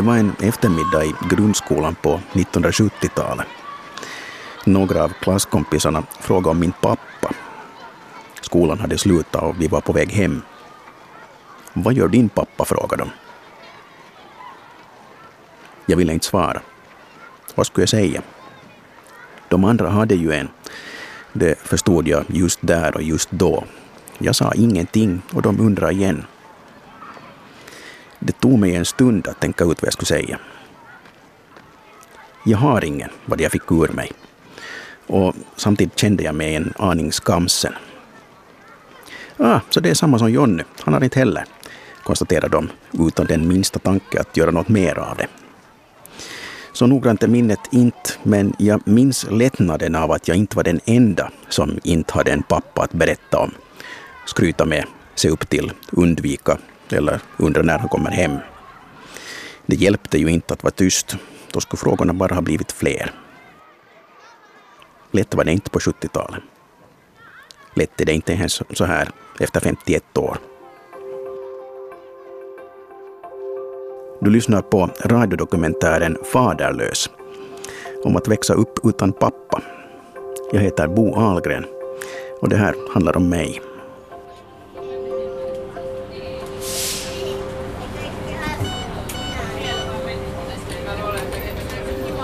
Det var en eftermiddag i grundskolan på 1970-talet. Några av klasskompisarna frågade om min pappa. Skolan hade slutat och vi var på väg hem. Vad gör din pappa? frågade de. Jag ville inte svara. Vad skulle jag säga? De andra hade ju en. Det förstod jag just där och just då. Jag sa ingenting och de undrade igen. Det tog mig en stund att tänka ut vad jag skulle säga. Jag har ingen, vad jag fick ur mig. Och samtidigt kände jag mig en aning skamsen. Ah, så det är samma som Jonny, han har inte heller, konstaterade de utan den minsta tanke att göra något mer av det. Så noggrant är minnet inte, men jag minns lättnaden av att jag inte var den enda som inte hade en pappa att berätta om, skryta med, se upp till, undvika eller undra när han kommer hem. Det hjälpte ju inte att vara tyst, då skulle frågorna bara ha blivit fler. Lätt var det inte på 70-talet. Lätt är det inte ens så här efter 51 år. Du lyssnar på radiodokumentären Faderlös om att växa upp utan pappa. Jag heter Bo Ahlgren och det här handlar om mig.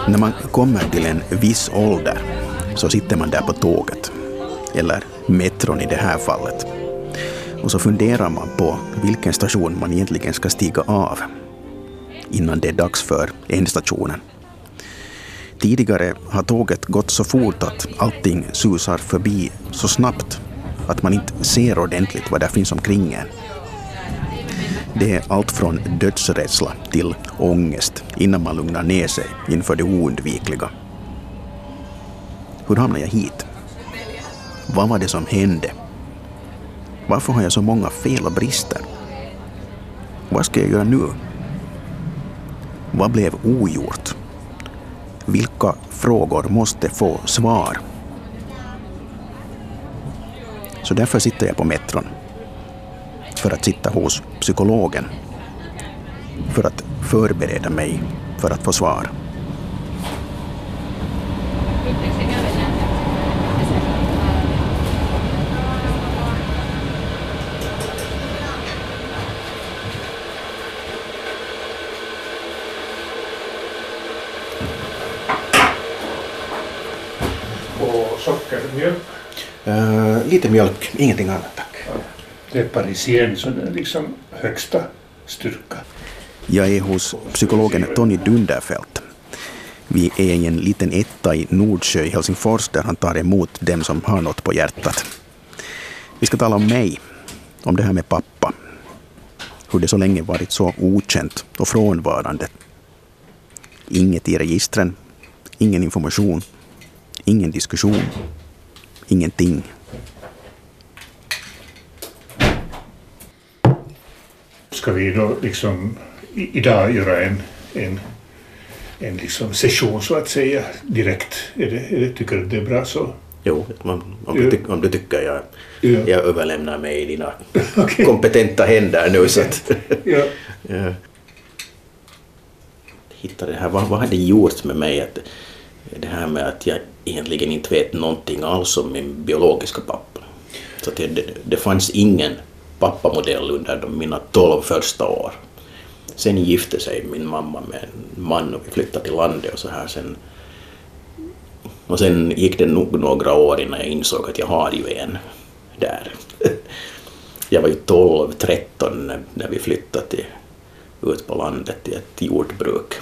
När man kommer till en viss ålder så sitter man där på tåget, eller metron i det här fallet. Och så funderar man på vilken station man egentligen ska stiga av innan det är dags för ändstationen. Tidigare har tåget gått så fort att allting susar förbi så snabbt att man inte ser ordentligt vad det finns omkring en. Det är allt från dödsrädsla till ångest innan man lugnar ner sig inför det oundvikliga. Hur hamnade jag hit? Vad var det som hände? Varför har jag så många fel och brister? Vad ska jag göra nu? Vad blev ogjort? Vilka frågor måste få svar? Så därför sitter jag på metron. För att sitta hos psykologen. För att förbereda mig för att få svar. Och sockermjölk. Uh, lite mjölk, ingenting annat. Det är parisien, så det är liksom högsta styrka. Jag är hos psykologen Tony Dunderfelt. Vi är i en liten etta i Nordsjö i Helsingfors där han tar emot dem som har något på hjärtat. Vi ska tala om mig, om det här med pappa. Hur det så länge varit så okänt och frånvarande. Inget i registren, ingen information, ingen diskussion, ingenting. Ska vi då liksom idag göra en, en, en liksom session så att säga direkt? Är det, är det, tycker du det är bra så? Jo, om, om, du, tyck, om du tycker jag, Ja. jag överlämnar mig i dina Okej. kompetenta händer nu. Så att, Ja. Ja. Hitta det här, vad, vad har det gjort med mig? Att, det här med att jag egentligen inte vet någonting alls om min biologiska pappa. Så att det, det, det fanns ingen pappamodell under de, mina tolv första år. Sen gifte sig min mamma med en man och vi flyttade till landet och så här sen. Och sen gick det nog några år innan jag insåg att jag har ju en där. Jag var ju 12, 13 när, vi flyttade till, ut på landet till ett jordbruk.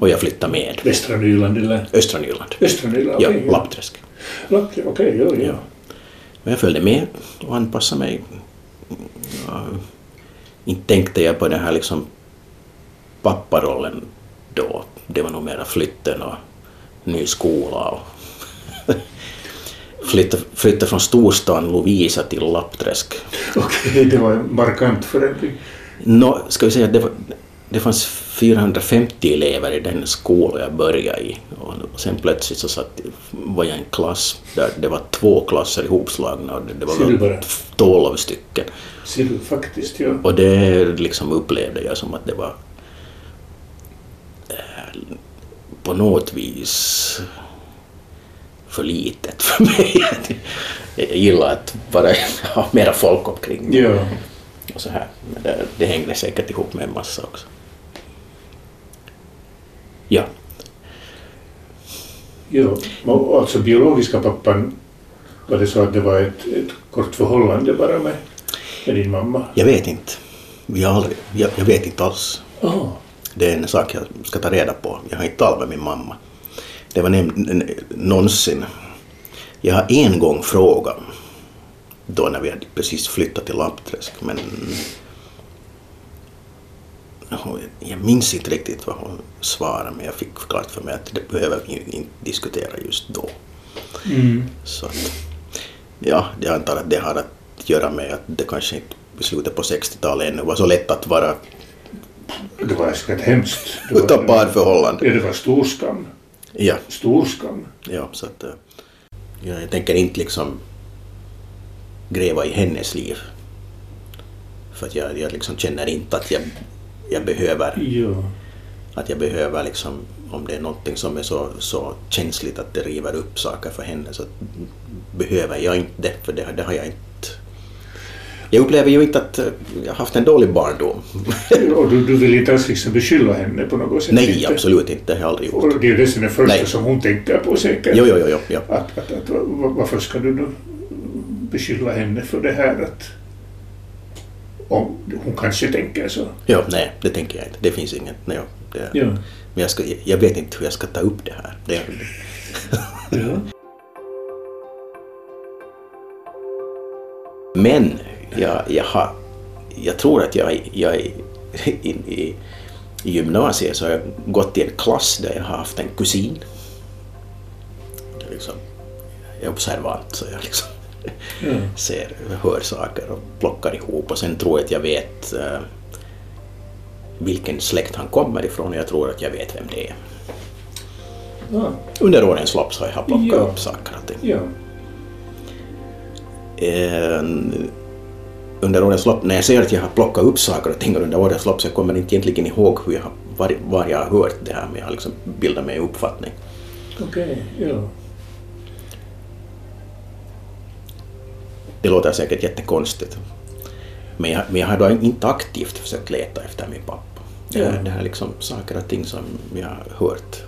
Och jag flyttade med. Västra Nyland eller Östra Nyland. Östra Nyland? Ja, okej, Lappträsk. Lappträsk, Okej, ja, ja. Ja. Och jag följde med och anpassade mig. Inte tänkte jag på den här liksom papparollen då. Det var nog mera flytten och ny skola och flytta, flytta från storstan Lovisa till Lappträsk. Okej, det var en markant förändring. Nå, ska vi säga att det, det fanns 450 elever i den skola jag började i. Och sen plötsligt så satt, var jag i en klass där det var två klasser ihopslagna och det, var väl bara? 12 stycken. Ser du faktiskt, ja. Och det liksom upplevde jag som att det var på något vis för litet för mig. Jag gillar att bara ha mera folk omkring mig. Ja. Och så här. Men det, det hängde säkert ihop med en massa också. Ja, Ja, och alltså biologiska pappan, var det så att det var ett, ett kort förhållande bara med, med din mamma? jag vet inte. Jag, aldrig, jag, jag vet inte alls. Ah. Det är en sak jag ska ta reda på. Jag har inte talat med min mamma. Det var nämligen någonsin. Jag har en gång frågat då när vi hade precis flyttat till Lappträsk men jag minns inte riktigt vad hon svarade men jag fick klart för mig att det behöver vi inte diskutera just då. Mm. Så att, ja, jag antar att det har att göra med att det kanske inte i slutet på 60-talet ännu var så lätt att vara Det var säkert hemskt. Det var, utan parförhållande. Ja, det var stor skam. Ja, Stor skam. ja, så att eh, ja, jag tänker inte liksom gräva i hennes liv. För att jag, jag liksom känner inte att jag, jag behöver Ja. att jag behöver liksom om det är någonting som är så, så känsligt att det river upp saker för henne så behöver jag inte det för det, det har jag inte jag upplever ju inte att eh, jag haft en dålig barndom. Och du, du vill inte alls liksom beskylla henne på något sätt? Nej, inte? absolut inte. Det har jag aldrig gjort. Och det är ju det som är första Nej. som hon tänker på säkert. Jo, jo, jo, jo. Att, att, att, va- varför ska du nu beskylla henne för det här att om hon kanske tänker så. jo. Nej, det tänker jag inte. Det finns inget. Nej, det, Ja. Men jag, ska, jag vet inte hur jag ska ta upp det här. Det, Ja. Men jag, jag, har, jag tror att jag, jag i, i, i gymnasiet så har jag gått i en klass där jag har haft en kusin. Liksom, jag är observant så jag liksom Ja. ser, hör saker och plockar ihop och sen tror jag att jag vet eh, vilken släkt han kommer ifrån och jag tror att jag vet vem det är. Ja. Under årens lopp så har jag plockat Ja. upp saker ja. Eh, under årens lopp, när jag säger att jag har plockat upp saker och ting under årens lopp så jag kommer inte egentligen ihåg hur jag var, var jag har hört det här men jag har liksom bildat mig en uppfattning. Okej, ja. Det låter säkert jättekonstigt. Men jag, men jag har då inte aktivt försökt leta efter min pappa. Ja. det här är liksom saker och ting som jag har hört.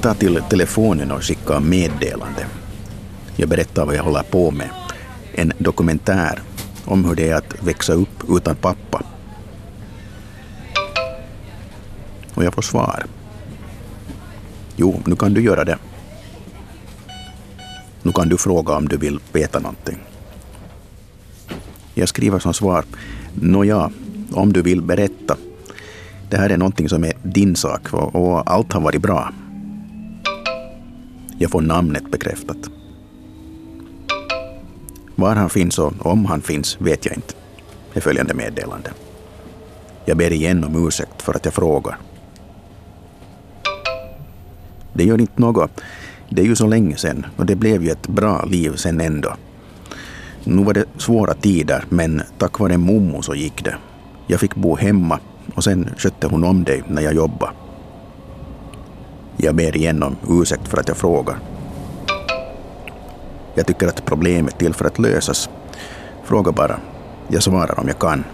Jag tar till telefonen och skickar meddelande. Jag berättar vad jag håller på med. En dokumentär om hur det är att växa upp utan pappa. Och jag får svar. Jo, nu kan du göra det. Nu kan du fråga om du vill veta någonting. Jag skriver som svar. Nåja, om du vill berätta. Det här är någonting som är din sak och, och allt har varit bra. Jag får namnet bekräftat. Var han finns och om han finns vet jag inte. är följande meddelande. Jag ber igen om ursäkt för att jag frågar. Det gör inte något. Det är ju så länge sedan och det blev ju ett bra liv sen ändå. Nu var det svåra tider men tack vare mommo så gick det. Jag fick bo hemma och sen skötte hon om dig när jag jobbade. Jag ber igen om ursäkt för att jag frågar. Jag tycker att problemet är till för att lösas. Fråga bara. Jag svarar om jag kan.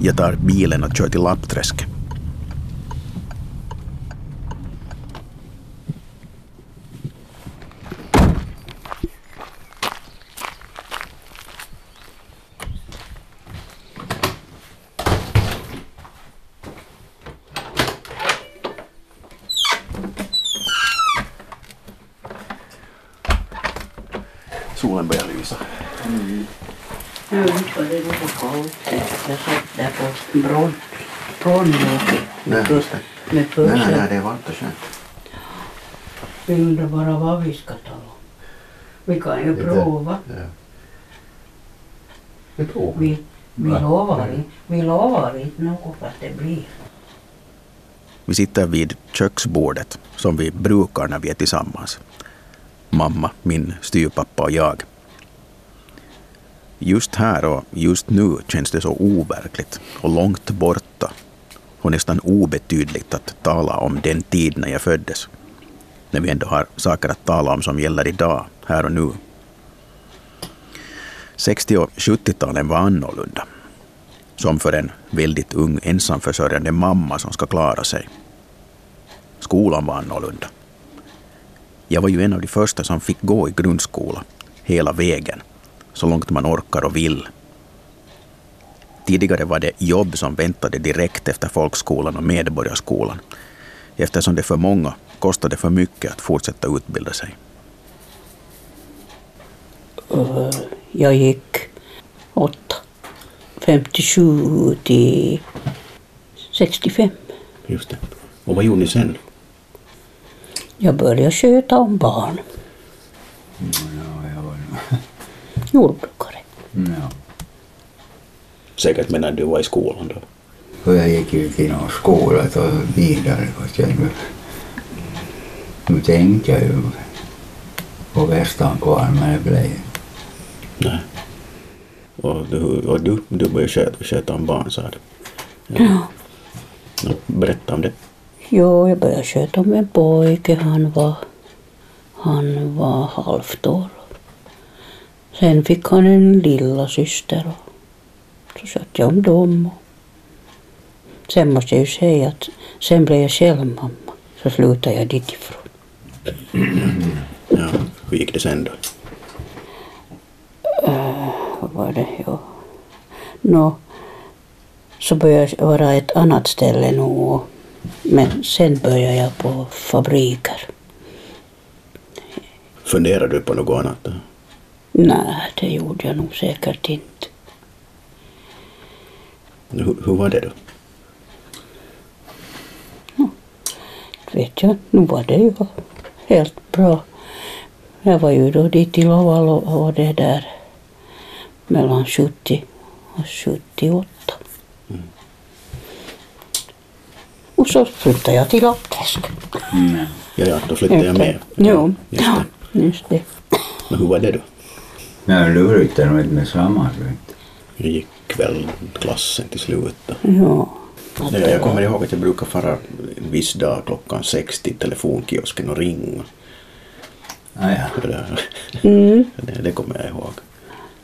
Jag tar bilen och kör till Lappträsk. Solen börjar lysa. Nu var det nog kallt. Jag satt där på bron, bron med, Nej, just det. med Nej, nej, pussel. nej, det är varmt och skönt. Vi undrar bara vad vi ska tala om. Vi kan ju Lite. prova. Ja. Vi provar. Vi, vi Va? lovar inte. Vi lovar inte något att det blir. Vi sitter vid köksbordet som vi brukar när vi är tillsammans. Mamma, min styvpappa och jag. Just här och just nu känns det så overkligt och långt borta och nästan obetydligt att tala om den tid när jag föddes. När vi ändå har saker att tala om som gäller idag, här och nu. 60 och 70-talen var annorlunda. Som för en väldigt ung ensamförsörjande mamma som ska klara sig. Skolan var annorlunda. Jag var ju en av de första som fick gå i grundskola, hela vägen, så långt man orkar och vill. Tidigare var det jobb som väntade direkt efter folkskolan och medborgarskolan, eftersom det för många kostade för mycket att fortsätta utbilda sig. Uh, jag gick åtta. 57 till 65. Just det. Och vad gjorde ni sen? Jag började sköta om barn. Ja, jag var Jordbrukare. ja. Säkert medan du var i skolan då? Och jag gick ju till någon skola och vidare. Nu, tänkte jag ju på Västan kvar men det blev Nej. Och du, och du, du började sköta, sköta om barn, sa du? Ja. Ja, berätta om det. Jo, jag började sköta om en pojke. Han var, han var halvt år. Sen fick han en lilla syster och så skötte jag om dem. Och sen måste jag ju säga att sen blev jag själv mamma. Så slutade jag dit ifrån. Ja, hur gick det sen då? Vad var det? Jo. Nå, så började jag vara ett annat ställe nu. Men sen började jag på fabriker. Funderar du på något annat? då? Nej, det gjorde jag nog säkert inte. Hur, hur var det då? Vet jag, nu var det ju helt bra. Jag var ju då dit i Lovalo och det där mellan 70 och 78. Och så flyttade jag till Lappträsk. mm. Ja, ja, då flyttade jag med. Jo, Just ja, det. just det. Men hur var det då? Men du inte med samma Hur gick väl klassen till slut? Då? Ja. Ja, jag kommer ihåg att jag brukar fara en viss dag klockan sex till telefonkiosken och ringa. ah, ja. Mm. det, det kommer jag ihåg.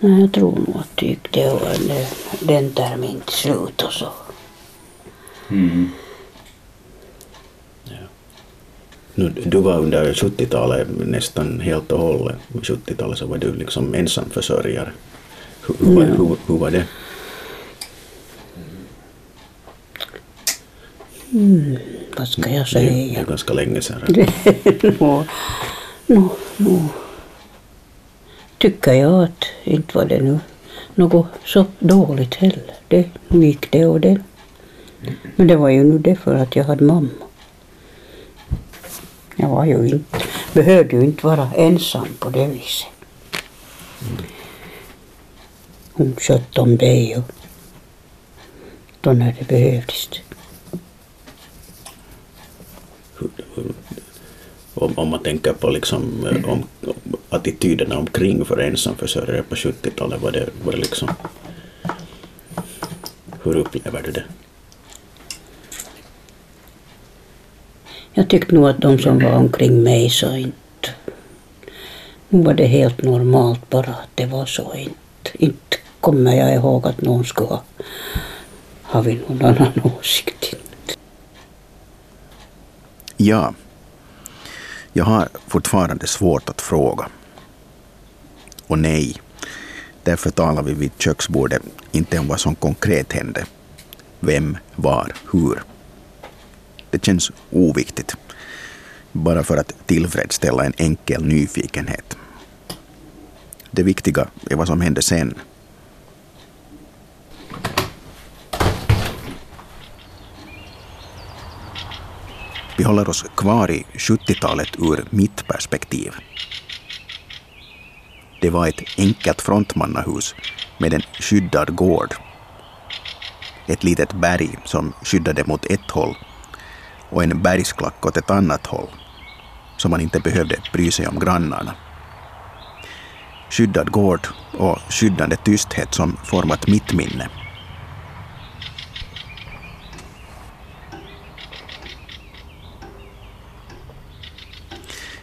Nej, Jag tror nog att det gick det var den, termin till slut och så. Mm. Nu, du var under 70-talet nästan helt och hållet. 70-talet så var du liksom ensamförsörjare. Hur, hur, Ja. hur, hur var det? Vad ska jag ju- det säga? är ganska länge sedan. Nå, nå, nå. Tycker jag att inte var det nu något så dåligt heller. Det nu gick det och det. Men det var ju nu det för att jag hade mamma. Jag var ju inte, behövde ju inte vara ensam på det viset. Hon skötte om dig och då när det behövdes. Hur- hur- om, om man tänker på liksom, om, om attityderna omkring för ensamförsörjare på 70-talet, var det, var det liksom... Hur upplever du det? Jag tyckte nog att de som var omkring mig så inte... Nu var det helt normalt bara att det var så. Inte, inte kommer jag ihåg att någon skulle ha haft någon annan åsikt. Ja. Jag har fortfarande svårt att fråga. Och nej, därför talar vi vid köksbordet inte om vad som konkret hände. Vem, var, hur. Det känns oviktigt. Bara för att tillfredsställa en enkel nyfikenhet. Det viktiga är vad som hände sen. Vi håller oss kvar i 70-talet ur mitt perspektiv. Det var ett enkelt frontmannahus med en skyddad gård. Ett litet berg som skyddade mot ett håll och en bergsklack åt ett annat håll så man inte behövde bry sig om grannarna. Skyddad gård och skyddande tysthet som format mitt minne.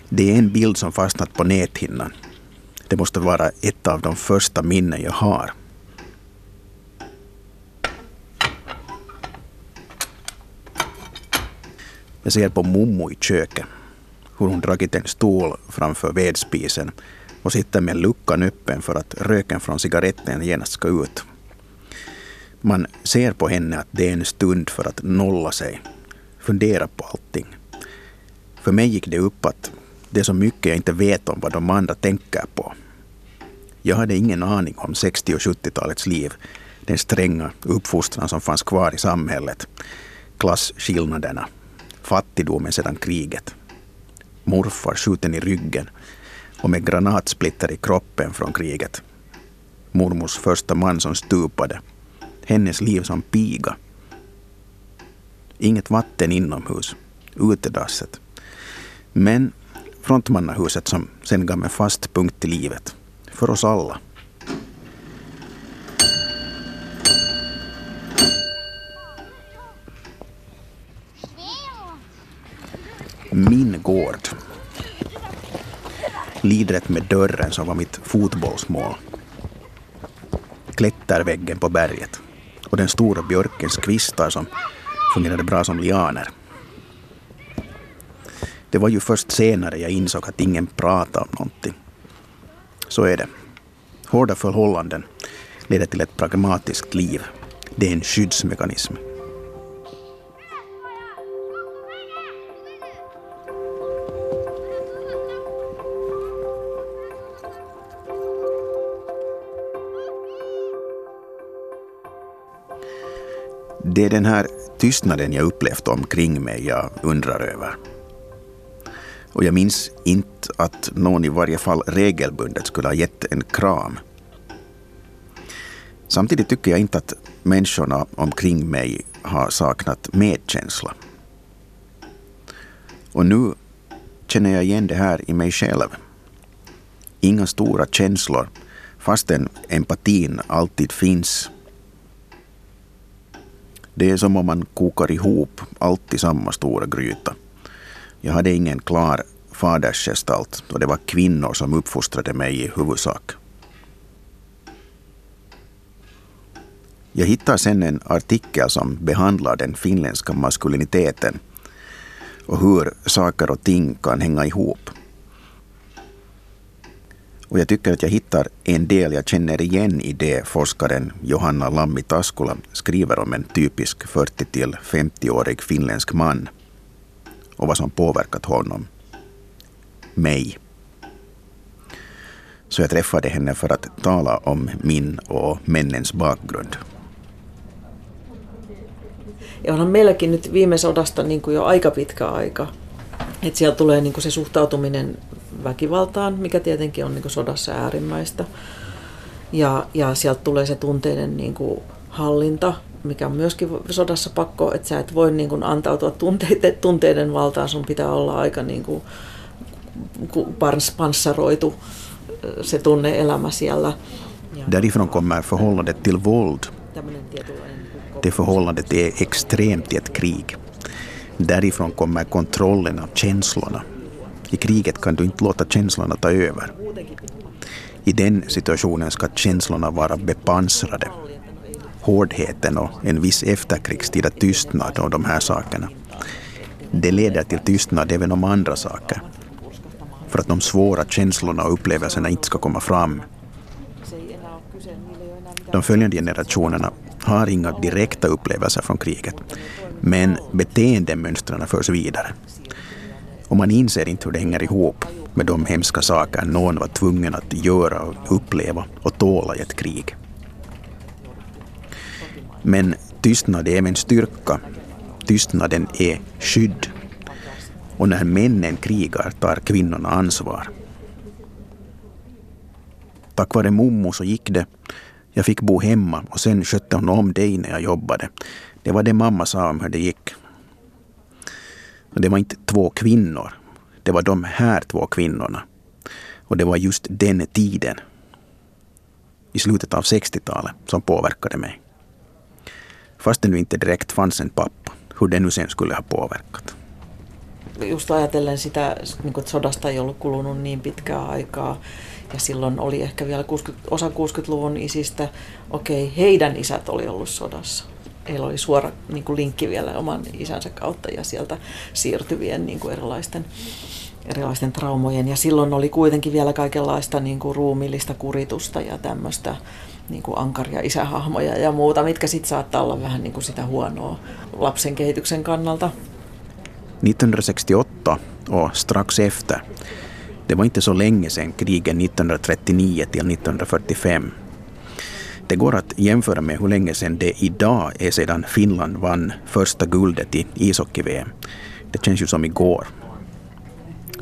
Det är en bild som fastnat på näthinnan. Det måste vara ett av de första minnen jag har. Jag ser på Mommo i köket hur hon dragit en stol framför vedspisen och sitter med luckan öppen för att röken från cigaretten genast ska ut. Man ser på henne att det är en stund för att nolla sig, fundera på allting. För mig gick det upp att det är så mycket jag inte vet om vad de andra tänker på. Jag hade ingen aning om 60 och 70-talets liv, den stränga uppfostran som fanns kvar i samhället, klasskillnaderna, fattigdomen sedan kriget, morfar skjuten i ryggen och med granatsplitter i kroppen från kriget, mormors första man som stupade, hennes liv som piga, inget vatten inomhus, utedasset. Men frontmannahuset som sen gav en fast punkt i livet. För oss alla. Min gård. Lidret med dörren som var mitt fotbollsmål. Klätterväggen på berget och den stora björkens kvistar som fungerade bra som lianer. Det var ju först senare jag insåg att ingen pratade om någonting. Så är det. Hårda förhållanden leder till ett pragmatiskt liv. Det är en skyddsmekanism. Det är den här tystnaden jag upplevt omkring mig jag undrar över. Och jag minns inte att någon i varje fall regelbundet skulle ha gett en kram. Samtidigt tycker jag inte att människorna omkring mig har saknat medkänsla. Och nu känner jag igen det här i mig själv. Inga stora känslor, fastän empatin alltid finns. Det är som om man kokar ihop allt i samma stora gryta. Jag hade ingen klar fadersgestalt och det var kvinnor som uppfostrade mig i huvudsak. Jag hittar sen en artikel som behandlar den finländska maskuliniteten och hur saker och ting kan hänga ihop. Och jag tycker att jag hittar en del jag känner igen i det forskaren Johanna Lammi Taskula skriver om en typisk 40 till 50-årig finländsk man och vad som påverkat honom. Mig. Så jag träffade henne för att tala om min och männens bakgrund. Ja onhan meilläkin nyt viime sodasta niin kuin jo aika pitkä aika. Että siellä tulee niin kuin se suhtautuminen väkivaltaan, mikä tietenkin on niin kuin sodassa äärimmäistä. Ja, ja sieltä tulee se tunteiden niin kuin hallinta, mikä on myöskin sodassa pakko, että sä et voi niin kuin antautua tunteiden, tunteiden valtaan, sun pitää olla aika niin kuin panssaroitu se tunne-elämä siellä. Därifrån kommer förhållandet till våld. Det förhållandet är extremt i ett krig. Därifrån kommer kontrollen av känslorna. I kriget kan du inte låta känslorna ta över. I den situationen ska känslorna vara bepansrade hårdheten och en viss efterkrigstida tystnad om de här sakerna. Det leder till tystnad även om andra saker. För att de svåra känslorna och upplevelserna inte ska komma fram. De följande generationerna har inga direkta upplevelser från kriget, men beteendemönstren förs vidare. Och man inser inte hur det hänger ihop med de hemska saker någon var tvungen att göra och uppleva och tåla i ett krig. Men tystnad är även styrka. Tystnaden är skydd. Och när männen krigar tar kvinnorna ansvar. tack vare mommo så gick det. Jag fick bo hemma och sen skötte hon om dig när jag jobbade. Det var det mamma sa om hur det gick. Och det var inte två kvinnor. Det var de här två kvinnorna. Och det var just den tiden, i slutet av 60-talet, som påverkade mig. Fast det nu inte direkt fanns en pappa, hur det nu sen skulle ha påverkat. Just ajatellen sitä, niin että sodasta ei ollut kulunut niin pitkää aikaa, ja silloin oli ehkä vielä 60, osa 60-luvun isistä, okei, okay, heidän isät oli ollut sodassa. Heillä oli suora niin kuin linkki vielä oman isänsä kautta ja sieltä siirtyvien niin kuin erilaisten, erilaisten traumojen. Ja silloin oli kuitenkin vielä kaikenlaista niin kuin ruumiillista kuritusta ja tämmöistä niin kuin ankaria isähahmoja ja muuta, mitkä sitten saattaa olla vähän niin kuin sitä huonoa lapsen kehityksen kannalta. 1968 och strax efter, det var inte så länge sedan krigen 1939 till 1945. Det går att jämföra med hur länge sedan det idag är sedan Finland vann första guldet i ishockey-VM. Det känns ju som igår.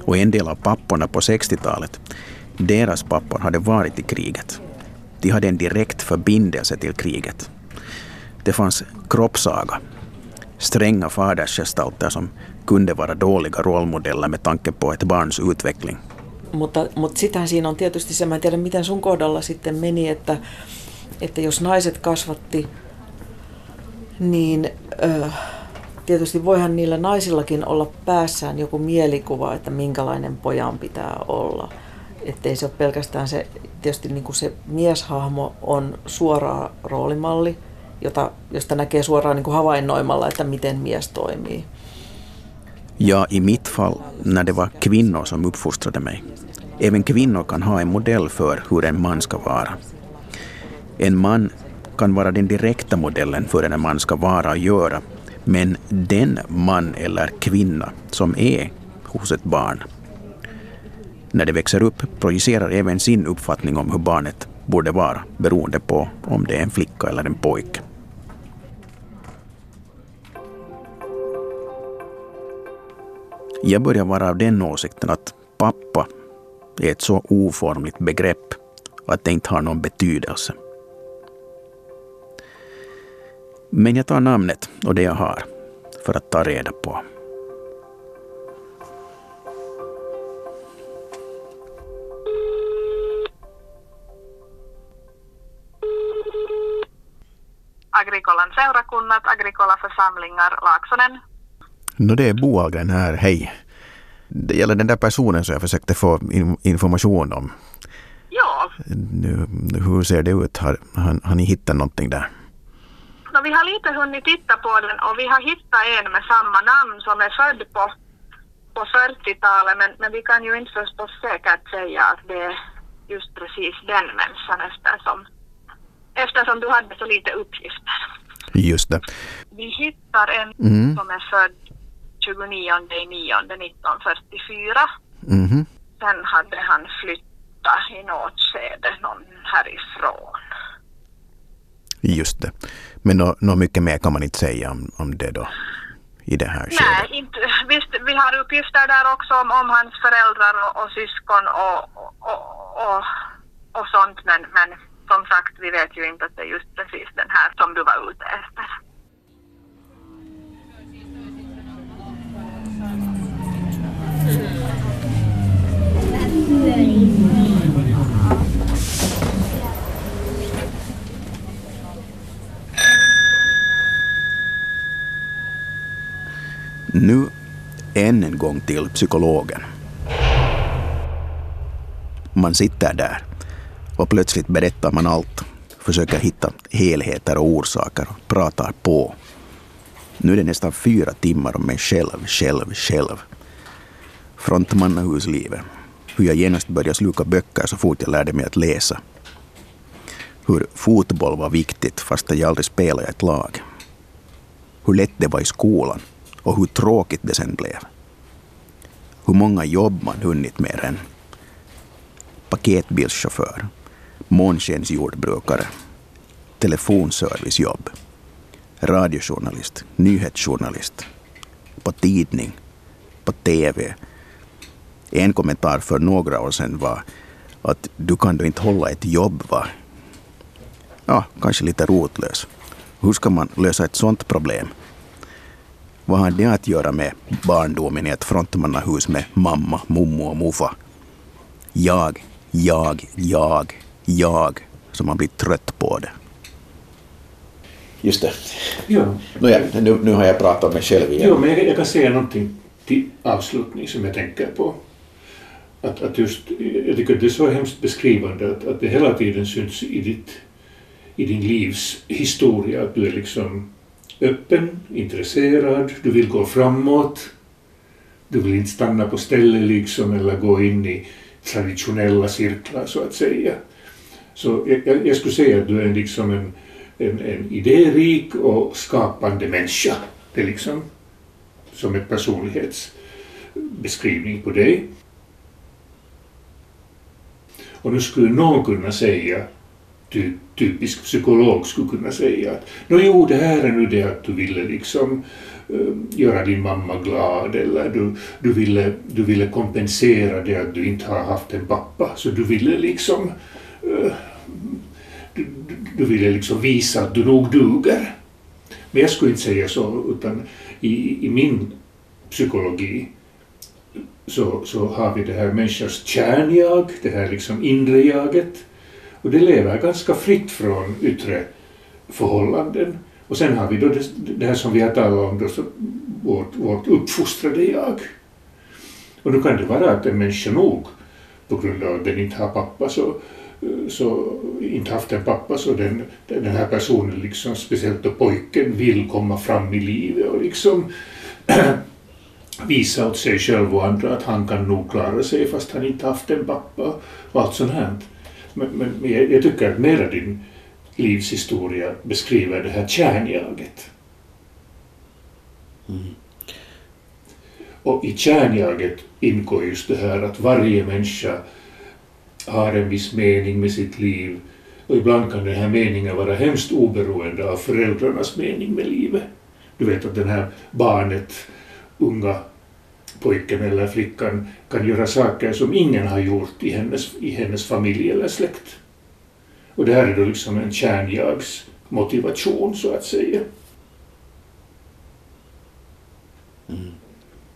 Och en del av papporna på 60-talet, deras pappor hade varit i kriget. De hade en direkt förbindelse till kriget. Det fanns kroppsaga, stränga fadersgestalter som kunde vara dåliga rollmodeller med tanke på ett barns utveckling. Mutta, mutta sitähän siinä on tietysti se, mä en tiedä miten sun kohdalla sitten meni, että, että jos naiset kasvatti, niin ö, tietysti voihan niillä naisillakin olla päässään joku mielikuva, että minkälainen pojan pitää olla. Että ei se ole pelkästään se, tietysti niin kuin se mieshahmo on suora roolimalli, jota, josta näkee suoraan niin kuin havainnoimalla, että miten mies toimii. Ja, i mitt fall, när det var kvinnor som uppfostrade mig. Även kvinnor kan ha en modell för hur en man ska vara. En man kan vara den direkta modellen för hur en man ska vara och göra, men den man eller kvinna som är hos ett barn, när det växer upp projicerar även sin uppfattning om hur barnet borde vara, beroende på om det är en flicka eller en pojke. Jag börjar vara av den åsikten att pappa är ett så oformligt begrepp att det inte har någon betydelse. Men jag tar namnet och det jag har för att ta reda på. Seurakunnat, Agrikola-församlingar, Laaksonen. No, det är Bo Ahlgren här, hej. Det gäller den där personen som jag försökte få in information om. Ja, Nu, hur ser det ut? Har, har, har ni hittat någonting där? no, vi har lite hunnit titta på den och vi har hittat en med samma namn som är född på, på 40-talet men, men vi kan ju inte förstås säkert säga att det är just precis den människan eftersom, eftersom du hade så lite uppgifter. Just det. Vi hittar en Mm. som är född 29 9 1944. Mhm. Sen hade han flyttat i något skede någon härifrån. Just det. Men nå nå mycket mer kan man inte säga om, om det då i det här Nej, skedet. inte, visst, vi har uppgifter där också om, om hans föräldrar och, och syskon och, och, och, och sånt men, men som sagt vi vet ju inte att det är just precis den här som du var ute efter. Nu än en gång till psykologen. Man sitter där och plötsligt berättar man allt, försöker hitta helheter och orsaker och pratar på. Nu är det nästan fyra timmar om mig själv, själv, själv. Frontmannahuslivet. Hur jag genast började sluka böcker så fort jag lärde mig att läsa. Hur fotboll var viktigt fast jag aldrig spelade i ett lag. Hur lätt det var i skolan och hur tråkigt det sen blev. Hur många jobb man hunnit med än. Paketbilschaufför, månskensjordbrukare, telefonservicejobb, radiojournalist, nyhetsjournalist, på tidning, på TV. En kommentar för några år sedan var Att du kan då inte hålla ett jobb va? Ja, kanske lite rotlös. Hur ska man lösa ett sånt problem? Vad har det att göra med barndomen i ett frontmannahus med mamma, mommo och muffa? Jag, jag, jag, jag, som man blir trött på det. Just det. Ja. Nåja, nu, nu har jag pratat om mig själv igen. Jo, men jag, jag kan säga någonting till avslutning som jag tänker på. Att, att just, jag tycker att det är så hemskt beskrivande att, att det hela tiden syns i, ditt, i din livs historia att du är liksom öppen, intresserad, du vill gå framåt, du vill inte stanna på stället liksom eller gå in i traditionella cirklar så att säga. Så jag, jag skulle säga att du är liksom en, en, en idérik och skapande människa. Det är liksom som en personlighetsbeskrivning på dig. Och nu skulle någon kunna säga, ty, typisk psykolog skulle kunna säga att Nå jo, det här är nu det att du ville liksom äh, göra din mamma glad eller du, du, ville, du ville kompensera det att du inte har haft en pappa så du ville liksom du, du ville liksom visa att du nog duger. Men jag skulle inte säga så, utan i, i min psykologi så, så har vi det här människans kärnjag, det här liksom inre jaget. Och det lever ganska fritt från yttre förhållanden. Och sen har vi då det, det här som vi har talat om, då, så, vårt, vårt uppfostrade jag. Och då kan det vara att en människa nog, på grund av att den inte har pappa, så, så inte haft en pappa, så den, den här personen, liksom, speciellt då pojken, vill komma fram i livet och liksom visa åt sig själv och andra att han kan nog klara sig fast han inte haft en pappa och allt sånt här. Men, men, jag, jag, tycker att mera din livshistoria beskriver det här kärnjaget. Mm. Och i kärnjaget ingår just det här att varje människa har en viss mening med sitt liv och ibland kan den här meningen vara hemskt oberoende av föräldrarnas mening med livet. Du vet att det här barnet, unga pojken eller flickan kan göra saker som ingen har gjort i hennes, i hennes familj eller släkt. Och det här är då liksom en kärnjagsmotivation så att säga. Mm.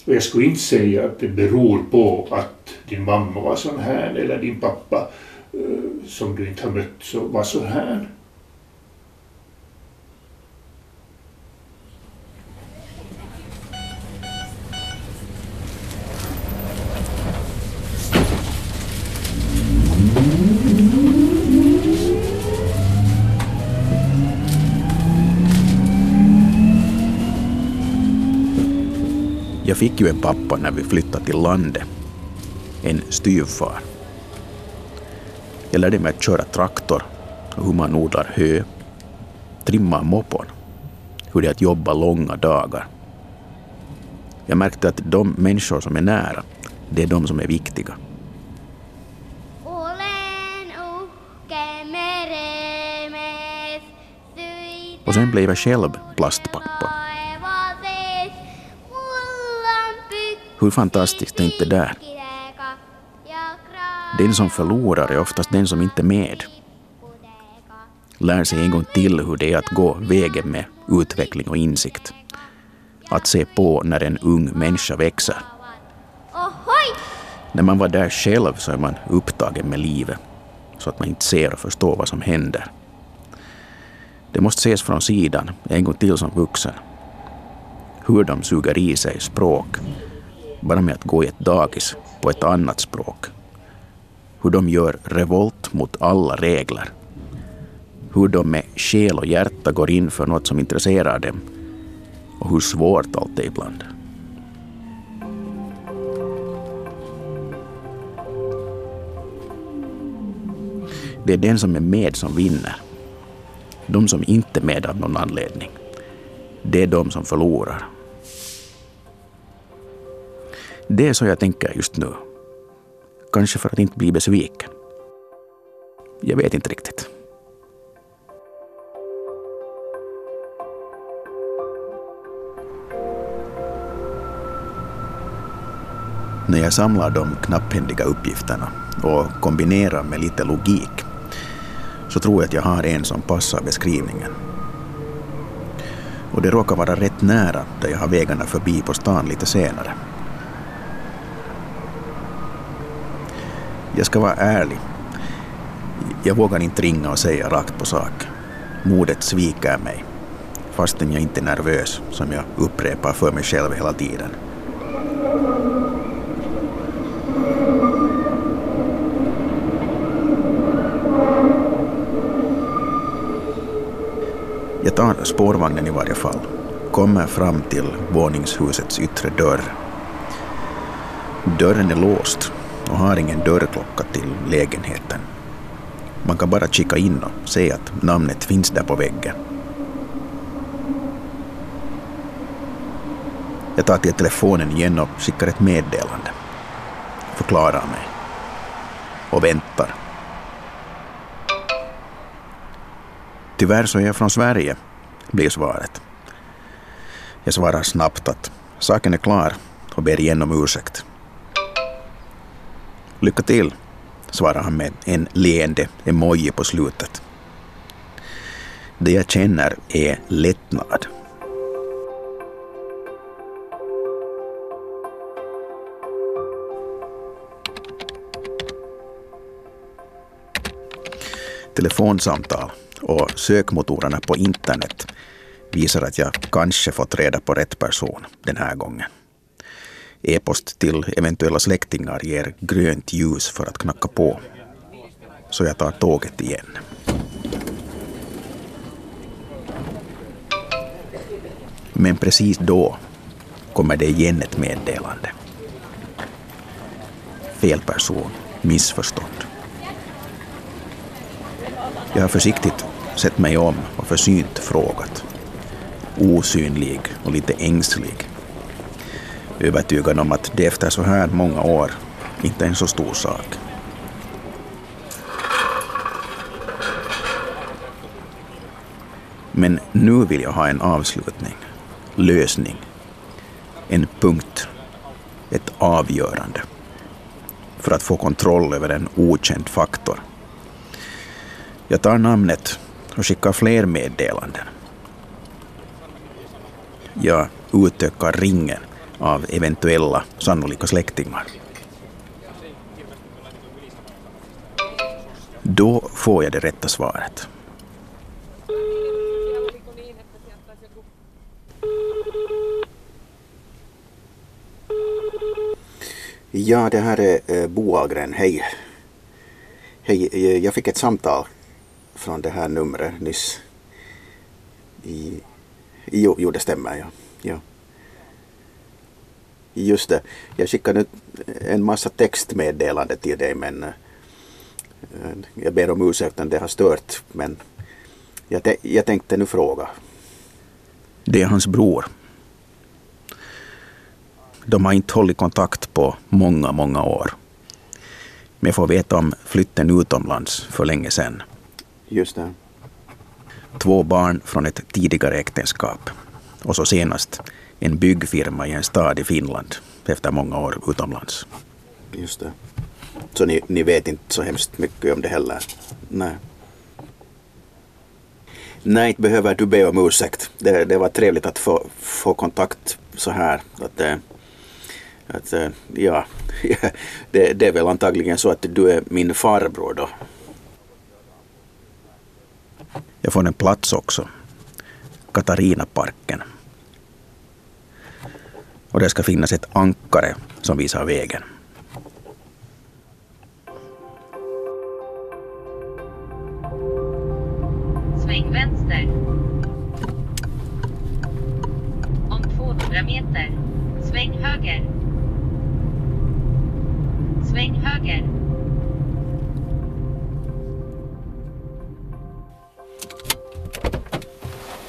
Och jag skulle inte säga att det beror på att din mamma var sån här eller din pappa eh, som du inte har mött så var så här. Fick ju en pappa när vi flyttade till landet. En styvfar. Jag lärde mig att köra traktor och hur man odlar hö, trimma moppon, hur det är att jobba långa dagar. Jag märkte att de människor som är nära, det är de som är viktiga. Och sen blev jag själv plastpappa. Hur fantastiskt är inte det där? Den som förlorar är oftast den som inte är med. Lär sig en gång till hur det är att gå vägen med utveckling och insikt. Att se på när en ung människa växer. När man var där själv så är man upptagen med livet så att man inte ser och förstår vad som händer. Det måste ses från sidan en gång till som vuxen. Hur de suger i sig språk bara med att gå i ett dagis på ett annat språk. Hur de gör revolt mot alla regler. Hur de med själ och hjärta går in för något som intresserar dem. Och hur svårt allt är ibland. Det är den som är med som vinner. De som inte är med av någon anledning. Det är de som förlorar. Det är så jag tänker just nu. Kanske för att inte bli besviken. Jag vet inte riktigt. När jag samlar de knapphändiga uppgifterna och kombinerar med lite logik så tror jag att jag har en som passar beskrivningen. Och det råkar vara rätt nära där jag har vägarna förbi på stan lite senare. Jag ska vara ärlig. Jag vågar inte ringa och säga rakt på sak. Modet sviker mig, fastän jag inte är nervös, som jag upprepar för mig själv hela tiden. Jag tar spårvagnen i varje fall, kommer fram till våningshusets yttre dörr. Dörren är låst och har ingen dörrklocka till lägenheten. Man kan bara kika in och se att namnet finns där på väggen. Jag tar till telefonen igen och skickar ett meddelande. Förklarar mig. Och väntar. Tyvärr så är jag från Sverige, blir svaret. Jag svarar snabbt att saken är klar och ber igen om ursäkt. Lycka till, svarar han med en leende emoji på slutet. Det jag känner är lättnad. Telefonsamtal och sökmotorerna på internet visar att jag kanske fått reda på rätt person den här gången. E-post till eventuella släktingar ger grönt ljus för att knacka på. Så jag tar tåget igen. Men precis då kommer det igen ett meddelande. Fel person, missförstånd. Jag har försiktigt sett mig om och försynt frågat. Osynlig och lite ängslig. Övertygad om att det efter så här många år inte är en så stor sak. Men nu vill jag ha en avslutning, lösning, en punkt, ett avgörande för att få kontroll över en okänd faktor jag tar namnet och skickar fler meddelanden. Jag utökar ringen av eventuella sannolika släktingar. Då får jag det rätta svaret. Ja, det här är eh, Bo Ahlgren. Hej. Hej, eh, jag fick ett samtal från det här numret nyss. I, jo, jo, det stämmer. Ja. ja. Just det. Jag skickade en massa textmeddelande till dig men uh, jag ber om ursäkt om det har stört. Men jag, jag tänkte nu fråga. Det är hans bror. De har inte hållit kontakt på många, många år. Men jag får veta om flytten utomlands för länge sedan. Just det. Två barn från ett tidigare äktenskap. Och så senast en byggfirma i en stad i Finland efter många år utomlands. Just det. Så ni, ni vet inte så hemskt mycket om det heller? Nej. Nej, inte behöver du be om ursäkt. Det, det var trevligt att få, få kontakt så här. Att, eh, att, eh, ja, det, det är väl antagligen så att du är min farbror då. Jag får en plats också. Katarinaparken. Och det ska finnas ett ankare som visar vägen. Sväng vänster. Om 200 meter, sväng höger. Sväng höger.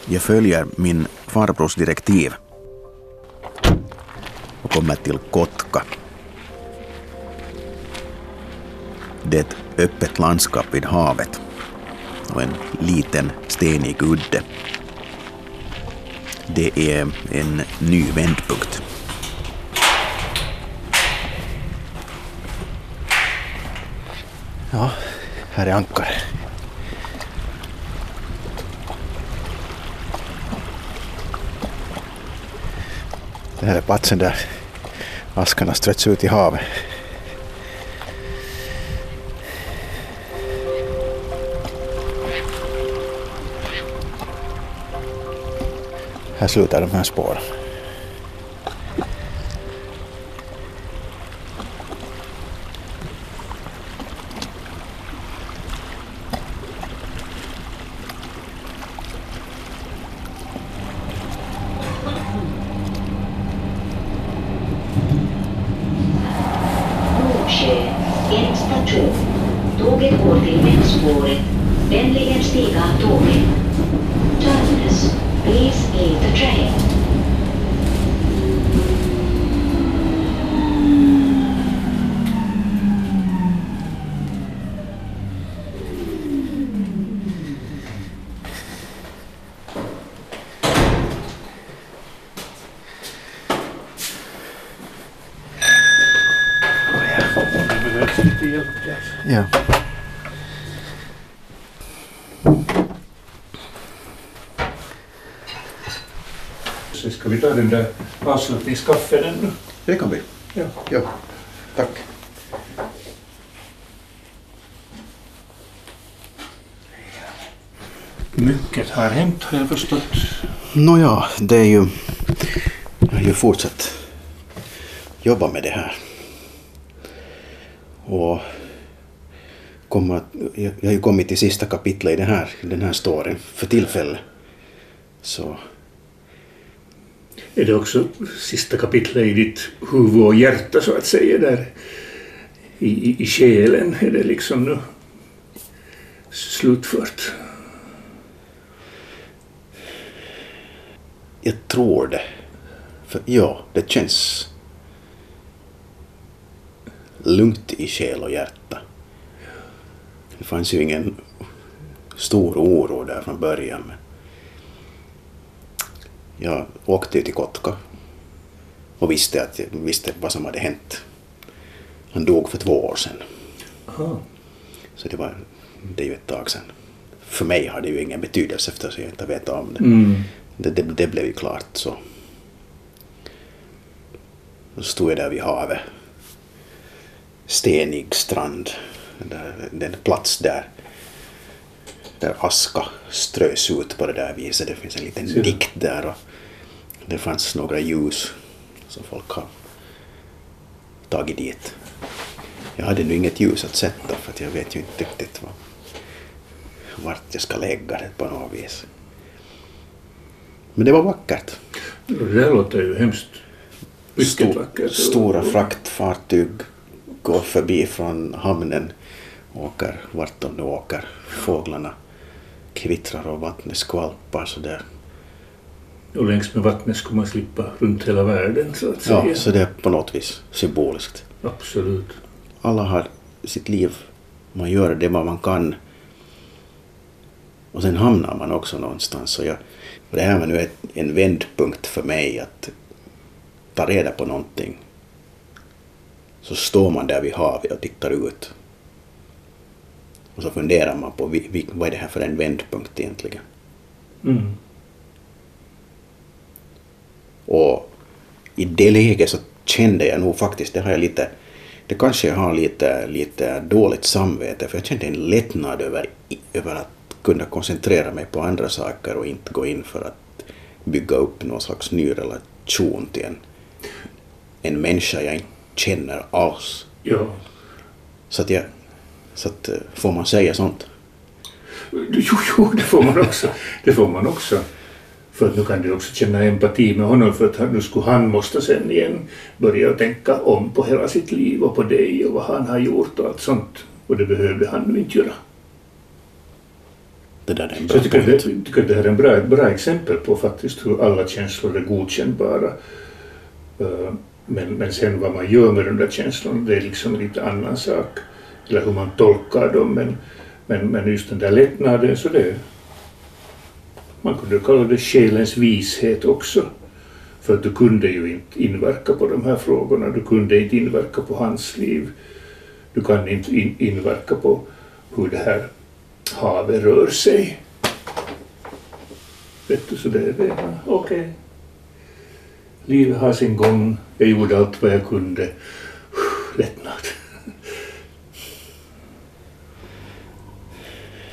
Jag följer min farbrors direktiv Kyrkomätil Kotka. Det är ett öppet landskap vid havet och en liten stenig udde. Det är en ny vändpunkt. Ja, här är ankare. Det här är platsen där askarna strötts ut i havet. Här slutar de här spåren. Nordsjö, en station. Tåget går till vändspåret. Vänligen stiga av tåget. Terminus. Please leave the train. Avslutningskaffen ännu? Det kan vi. Ja. Ja, tack. Mycket har hänt har jag förstått. Nåja, det är ju... Jag har ju fortsatt jobba med det här. Och jag jag har ju kommit till sista kapitlet i den här, den här storyn för tillfället. Så är det också sista kapitlet i ditt huvud och hjärta så att säga där i, i, i själen? Är det liksom nu slutfört? jag tror det. För ja, det känns lugnt i själ och hjärta. Det fanns ju ingen stor oro där från början. Men jag åkte ju till Kotka och visste, att, visste vad som hade hänt. Han dog för två år sedan. Aha. Så det var det är ju ett tag sedan. För mig har det ju ingen betydelse eftersom jag inte vet om det. Mm. Det, det, det blev ju klart så. Då stod jag där vid havet. Stenig strand. Där, den plats där, där aska strös ut på det där viset. Det finns en liten dikt där och det fanns några ljus som folk har tagit dit. Jag hade nu inget ljus att sätta för att jag vet ju inte riktigt vad, vart jag ska lägga det på något vis. Men det var vackert. Det låter ju hemskt mycket Stor, vackert. Stora fraktfartyg går förbi från hamnen, åker vart de nu åker. Fåglarna kvittrar och vattnet skvalpar sådär. Och längs med vattnet skulle man slippa runt hela världen så att säga. Ja, så det är på något vis symboliskt. Absolut. Alla har sitt liv, man gör det man kan. Och sen hamnar man också någonstans. Och, jag, och det här var nu ett, en vändpunkt för mig att ta reda på någonting. Så står man där vid havet och tittar ut. Och så funderar man på vad är det här för en vändpunkt egentligen. Mm. Och i det läget så kände jag nog faktiskt, det har jag lite, det kanske jag har lite, lite dåligt samvete för jag kände en lättnad över, över att kunna koncentrera mig på andra saker och inte gå in för att bygga upp någon slags ny relation till en, en människa jag inte känner alls. Ja. Så att jag, så att eh, får man säga sånt? Jo, jo, det får man också. Det får man också. För att nu kan du också känna empati med honom för att nu skulle han måste sen igen börja tänka om på hela sitt liv och på dig och vad han har gjort och allt sånt. Och det behövde han nu inte göra. Det där är en Så bra jag tycker, det, tycker det här är en bra, ett bra exempel på faktiskt hur alla känslor är godkännbara. Eh, Men, men sen vad man gör med de där känslorna, det är liksom en lite annan sak. Eller hur man tolkar dem. Men, men, men just den där lättnaden, så det... Man kunde kalla det själens vishet också. För att du kunde ju inte inverka på de här frågorna. Du kunde inte inverka på hans liv. du kan inte in, inverka på hur det här havet rör sig. Vet du, så det är det. Okej. Livet har sin gång. Jag gjorde allt vad jag kunde. Lättnad.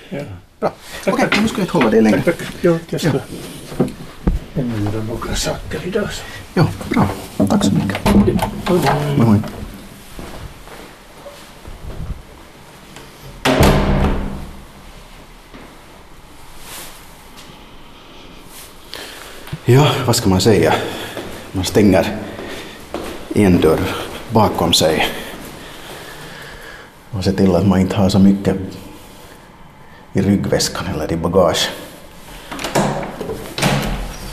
Ja. Bra. Okej, nu ska jag inte hålla dig längre. Tack, tack. Ja, jag ska ändra några saker idag. Så. Ja, bra. Tack så mycket. Moi moi. Ja, vad ska man säga? Man stänger en dörr bakom sig och ser till att man inte har så mycket i ryggväskan eller i bagage.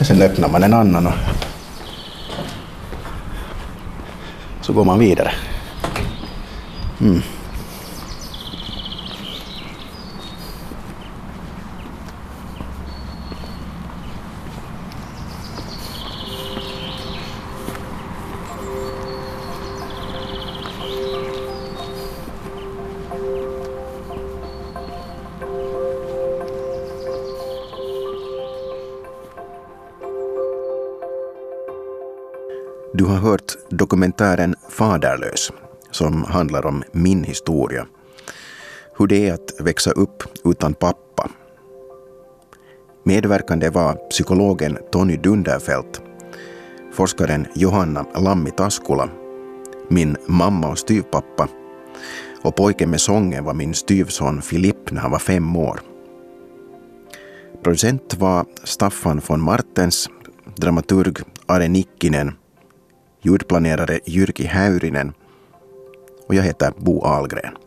Och sen öppnar man en annan och så går man vidare. Mm. Du har hört dokumentären Faderlös som handlar om min historia. Hur det är att växa upp utan pappa. Medverkande var psykologen Tony Dunderfelt, forskaren Johanna Lammi Taskula, min mamma och styvpappa och pojken med sången var min styvson Filipp när han var fem år. Producent var Staffan von Martens, dramaturg Are Nikkinen ljudplanerare Jyrki Häyrinen och jag heter Bo Ahlgren.